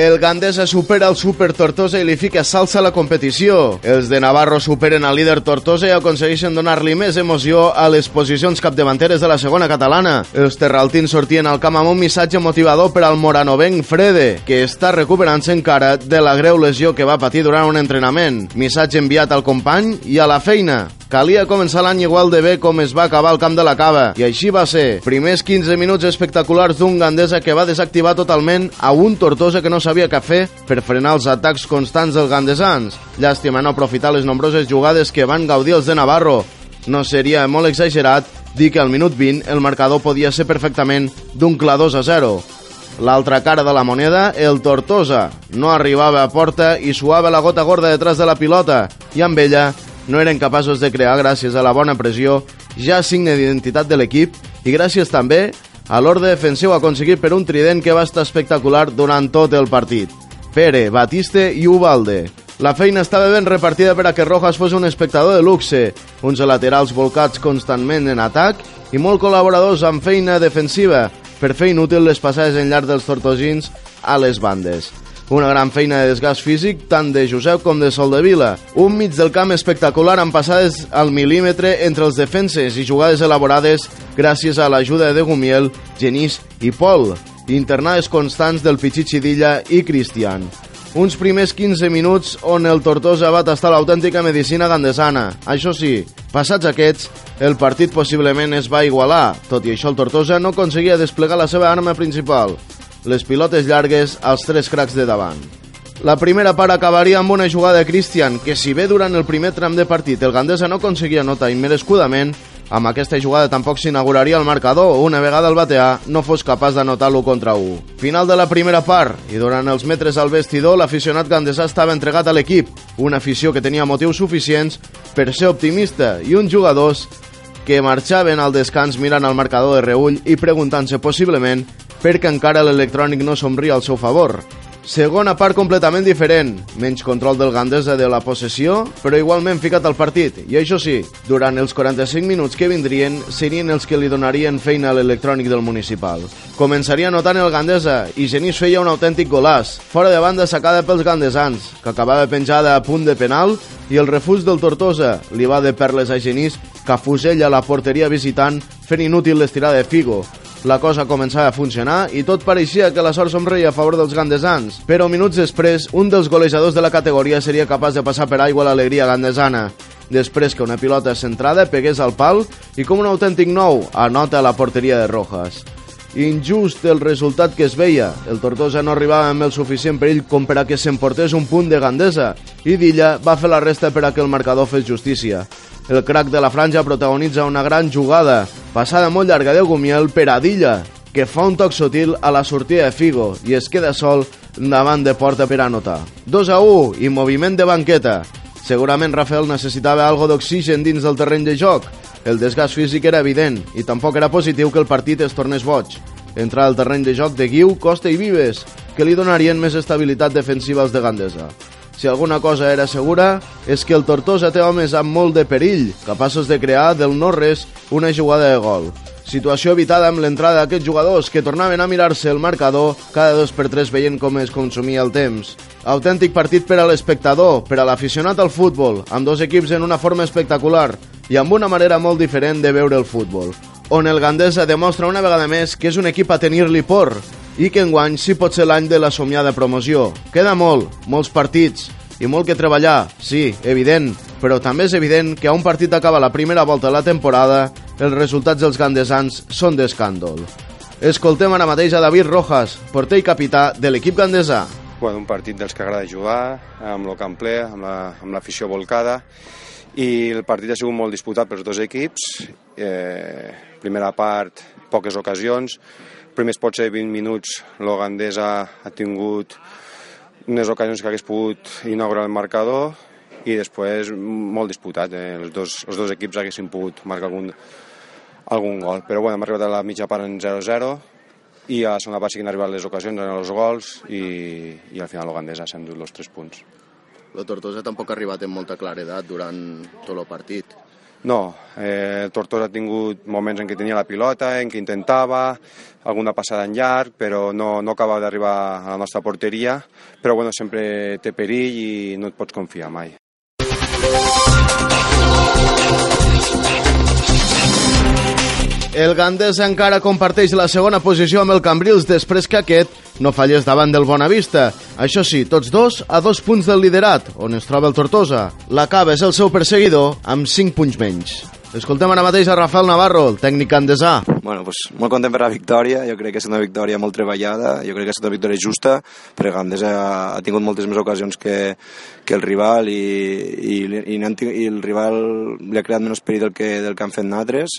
El Gandesa supera el Super Tortosa i li fica salsa a la competició. Els de Navarro superen al líder Tortosa i aconsegueixen donar-li més emoció a les posicions capdavanteres de la segona catalana. Els terraltins sortien al camp amb un missatge motivador per al moranovenc Frede, que està recuperant-se encara de la greu lesió que va patir durant un entrenament. Missatge enviat al company i a la feina. Calia començar l'any igual de bé com es va acabar al camp de la cava, i així va ser. Primers 15 minuts espectaculars d'un Gandesa que va desactivar totalment a un Tortosa que no sabia què fer per frenar els atacs constants dels gandesans. Llàstima no aprofitar les nombroses jugades que van gaudir els de Navarro. No seria molt exagerat dir que al minut 20 el marcador podia ser perfectament d'un clar 2 a 0. L'altra cara de la moneda, el Tortosa. No arribava a porta i suava la gota gorda detrás de la pilota, i amb ella no eren capaços de crear gràcies a la bona pressió, ja signe d'identitat de l'equip, i gràcies també a l'ordre defensiu aconseguit per un trident que va estar espectacular durant tot el partit. Pere, Batiste i Ubalde. La feina estava ben repartida per a que Rojas fos un espectador de luxe, uns laterals volcats constantment en atac i molt col·laboradors amb feina defensiva per fer inútil les passades en llarg dels tortosins a les bandes. Una gran feina de desgast físic tant de Josep com de Soldevila. Un mig del camp espectacular amb passades al mil·límetre entre els defenses i jugades elaborades gràcies a l'ajuda de Gumiel, Genís i Pol, internades constants del Pichichidilla i Cristian. Uns primers 15 minuts on el Tortosa va tastar l'autèntica medicina gandesana. Això sí, passats aquests, el partit possiblement es va igualar. Tot i això, el Tortosa no aconseguia desplegar la seva arma principal, les pilotes llargues als tres cracs de davant. La primera part acabaria amb una jugada de Christian, que si bé durant el primer tram de partit el Gandesa no aconseguia notar immerescudament, amb aquesta jugada tampoc s'inauguraria el marcador una vegada el bateà no fos capaç d'anotar l'1 contra 1. Final de la primera part, i durant els metres al vestidor, l'aficionat gandesà estava entregat a l'equip, una afició que tenia motius suficients per ser optimista i uns jugadors que marxaven al descans mirant al marcador de reull i preguntant-se possiblement perquè encara l'electrònic no somria al seu favor. Segona part completament diferent, menys control del Gandesa de la possessió, però igualment ficat al partit. I això sí, durant els 45 minuts que vindrien, serien els que li donarien feina a l'electrònic del municipal. Començaria notant el Gandesa i Genís feia un autèntic golàs, fora de banda sacada pels gandesans, que acabava penjada a punt de penal i el refús del Tortosa li va de perles a Genís que afusella la porteria visitant fent inútil l'estirada de Figo, la cosa començava a funcionar i tot pareixia que la sort somreia a favor dels gandesans, però minuts després un dels golejadors de la categoria seria capaç de passar per aigua l'alegria gandesana. Després que una pilota centrada pegués al pal i com un autèntic nou anota la porteria de Rojas. Injust el resultat que es veia. El Tortosa no arribava amb el suficient perill com per a que s'emportés un punt de Gandesa i Dilla va fer la resta per a que el marcador fes justícia. El crack de la franja protagonitza una gran jugada, passada molt llarga de Gumiel per a Dilla, que fa un toc sutil a la sortida de Figo i es queda sol davant de porta per anotar. 2 a 1 i moviment de banqueta. Segurament Rafael necessitava algo d'oxigen dins del terreny de joc. El desgast físic era evident i tampoc era positiu que el partit es tornés boig. Entrar al terreny de joc de Guiu, Costa i Vives, que li donarien més estabilitat defensiva als de Gandesa. Si alguna cosa era segura, és que el Tortosa té homes amb molt de perill, capaços de crear del no-res una jugada de gol. Situació evitada amb l'entrada d'aquests jugadors que tornaven a mirar-se el marcador cada dos per tres veient com es consumia el temps. Autèntic partit per a l'espectador, per a l'aficionat al futbol, amb dos equips en una forma espectacular i amb una manera molt diferent de veure el futbol, on el Gandesa demostra una vegada més que és un equip a tenir-li por i que enguany sí pot ser l'any de la somiada promoció. Queda molt, molts partits i molt que treballar, sí, evident, però també és evident que a un partit acaba la primera volta de la temporada, els resultats dels gandesans són d'escàndol. Escoltem ara mateix a David Rojas, porter i capità de l'equip gandesà. bueno, un partit dels que agrada jugar, amb el camp ple, amb l'afició la, volcada, i el partit ha sigut molt disputat pels dos equips. Eh, primera part, poques ocasions. Primers potser 20 minuts, l'Ogandesa ha tingut unes ocasions que hagués pogut inaugurar el marcador i després molt disputat. Eh? Els, dos, els dos equips haguessin pogut marcar algun, algun gol. Però bueno, hem arribat a la mitja part en 0-0 i a la segona part sí que han arribat les ocasions, en els gols i, i al final l'Ogandesa s'ha endut els tres punts. La Tortosa tampoc ha arribat amb molta claredat durant tot el partit. No, eh, Tortosa ha tingut moments en què tenia la pilota, en què intentava, alguna passada en llarg, però no, no acaba d'arribar a la nostra porteria, però bueno, sempre té perill i no et pots confiar mai. El Gandés encara comparteix la segona posició amb el Cambrils després que aquest no fallés davant del Bonavista. Això sí, tots dos a dos punts del liderat, on es troba el Tortosa. La Cava és el seu perseguidor amb 5 punts menys. Escoltem ara mateix a Rafael Navarro, el tècnic andesà. Bueno, pues, molt content per la victòria, jo crec que és una victòria molt treballada, jo crec que és una victòria justa, perquè Gandesa ha, tingut moltes més ocasions que, que el rival i, i, i, i el rival li ha creat menys perill del que, del que han fet nosaltres.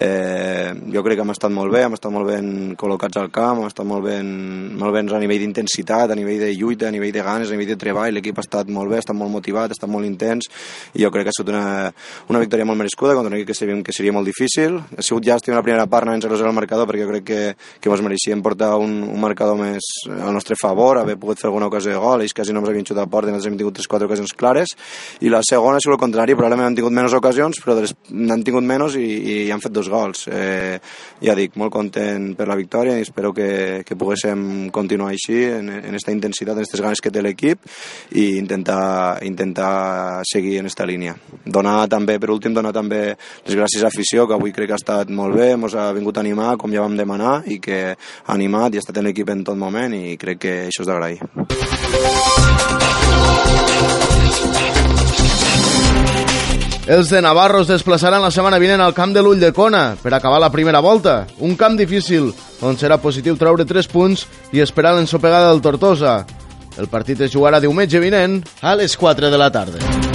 Eh, jo crec que hem estat molt bé, hem estat molt ben col·locats al camp, hem estat molt ben, molt ben a nivell d'intensitat, a nivell de lluita, a nivell de ganes, a nivell de treball, l'equip ha estat molt bé, ha estat molt motivat, ha estat molt intens i jo crec que ha estat una, una victòria molt merescuda contra un equip que sabíem que seria molt difícil. Ha sigut llàstima la primera part anant 0-0 al marcador perquè jo crec que, que ens mereixíem portar un, un marcador més al nostre favor, haver pogut fer alguna ocasió de gol, ells quasi no ens havien xutat a porta, nosaltres hem tingut 3-4 ocasions clares, i la segona ha sigut el contrari, probablement han tingut menys ocasions, però n'han tingut menys i, i han fet dos gols. Eh, ja dic, molt content per la victòria i espero que, que poguéssim continuar així, en, en esta intensitat, en aquestes ganes que té l'equip, i intentar, intentar seguir en esta línia. Donar també, per últim, donar també les gràcies a l'afició, que avui crec que ha estat molt bé, ens ha vingut a animar, com ja vam demanar, i que ha animat i ha estat en l'equip en tot moment, i crec que això és d'agrair. Els de Navarro es desplaçaran la setmana vinent al camp de l'Ull de Cona per acabar la primera volta. Un camp difícil, on serà positiu treure 3 punts i esperar l'ensopegada del Tortosa. El partit es jugarà diumenge vinent a les 4 de la tarda.